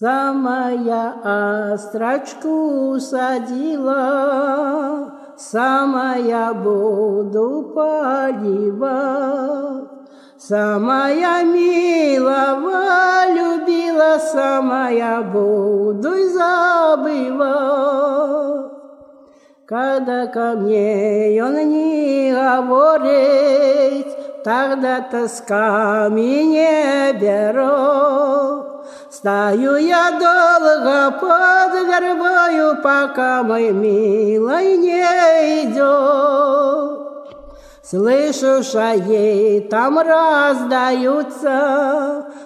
Самая острочку садила, Самая буду поливать. Самая милого любила, Самая буду и забывать. Когда ко мне он не говорит, Тогда тоска меня берет. Стою я долго под вербою, пока мой милый не идет. Слышу шаги, там раздаются,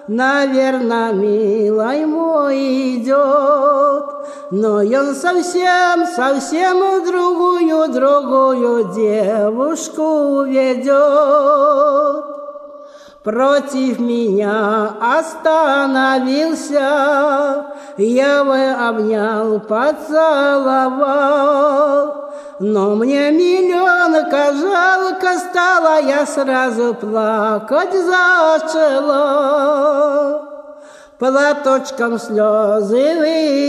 Наверное, милый мой идет. Но он совсем, совсем другую, другую девушку ведет против меня остановился, я его обнял, поцеловал. Но мне миллионка жалко стало, я сразу плакать зачала. Платочком слезы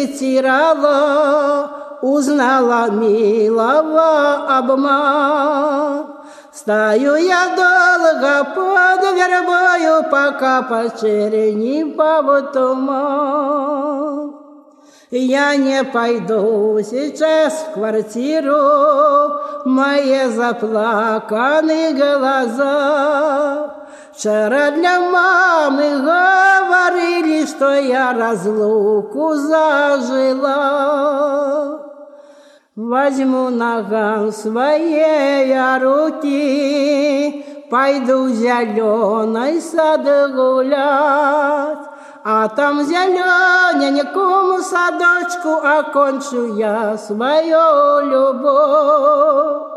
вытирала, узнала милого обман. Стою я долго под вербою, пока по черени по туман. Я не пойду сейчас в квартиру, мои заплаканы глаза. Вчера для мамы говорили, что я разлуку зажила. Возьму ногам своей руки, Пойду в зеленый сад гулять, А там зелененькому садочку Окончу я свою любовь.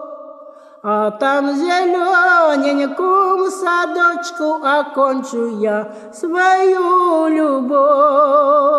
А там зелененькому садочку Окончу я свою любовь.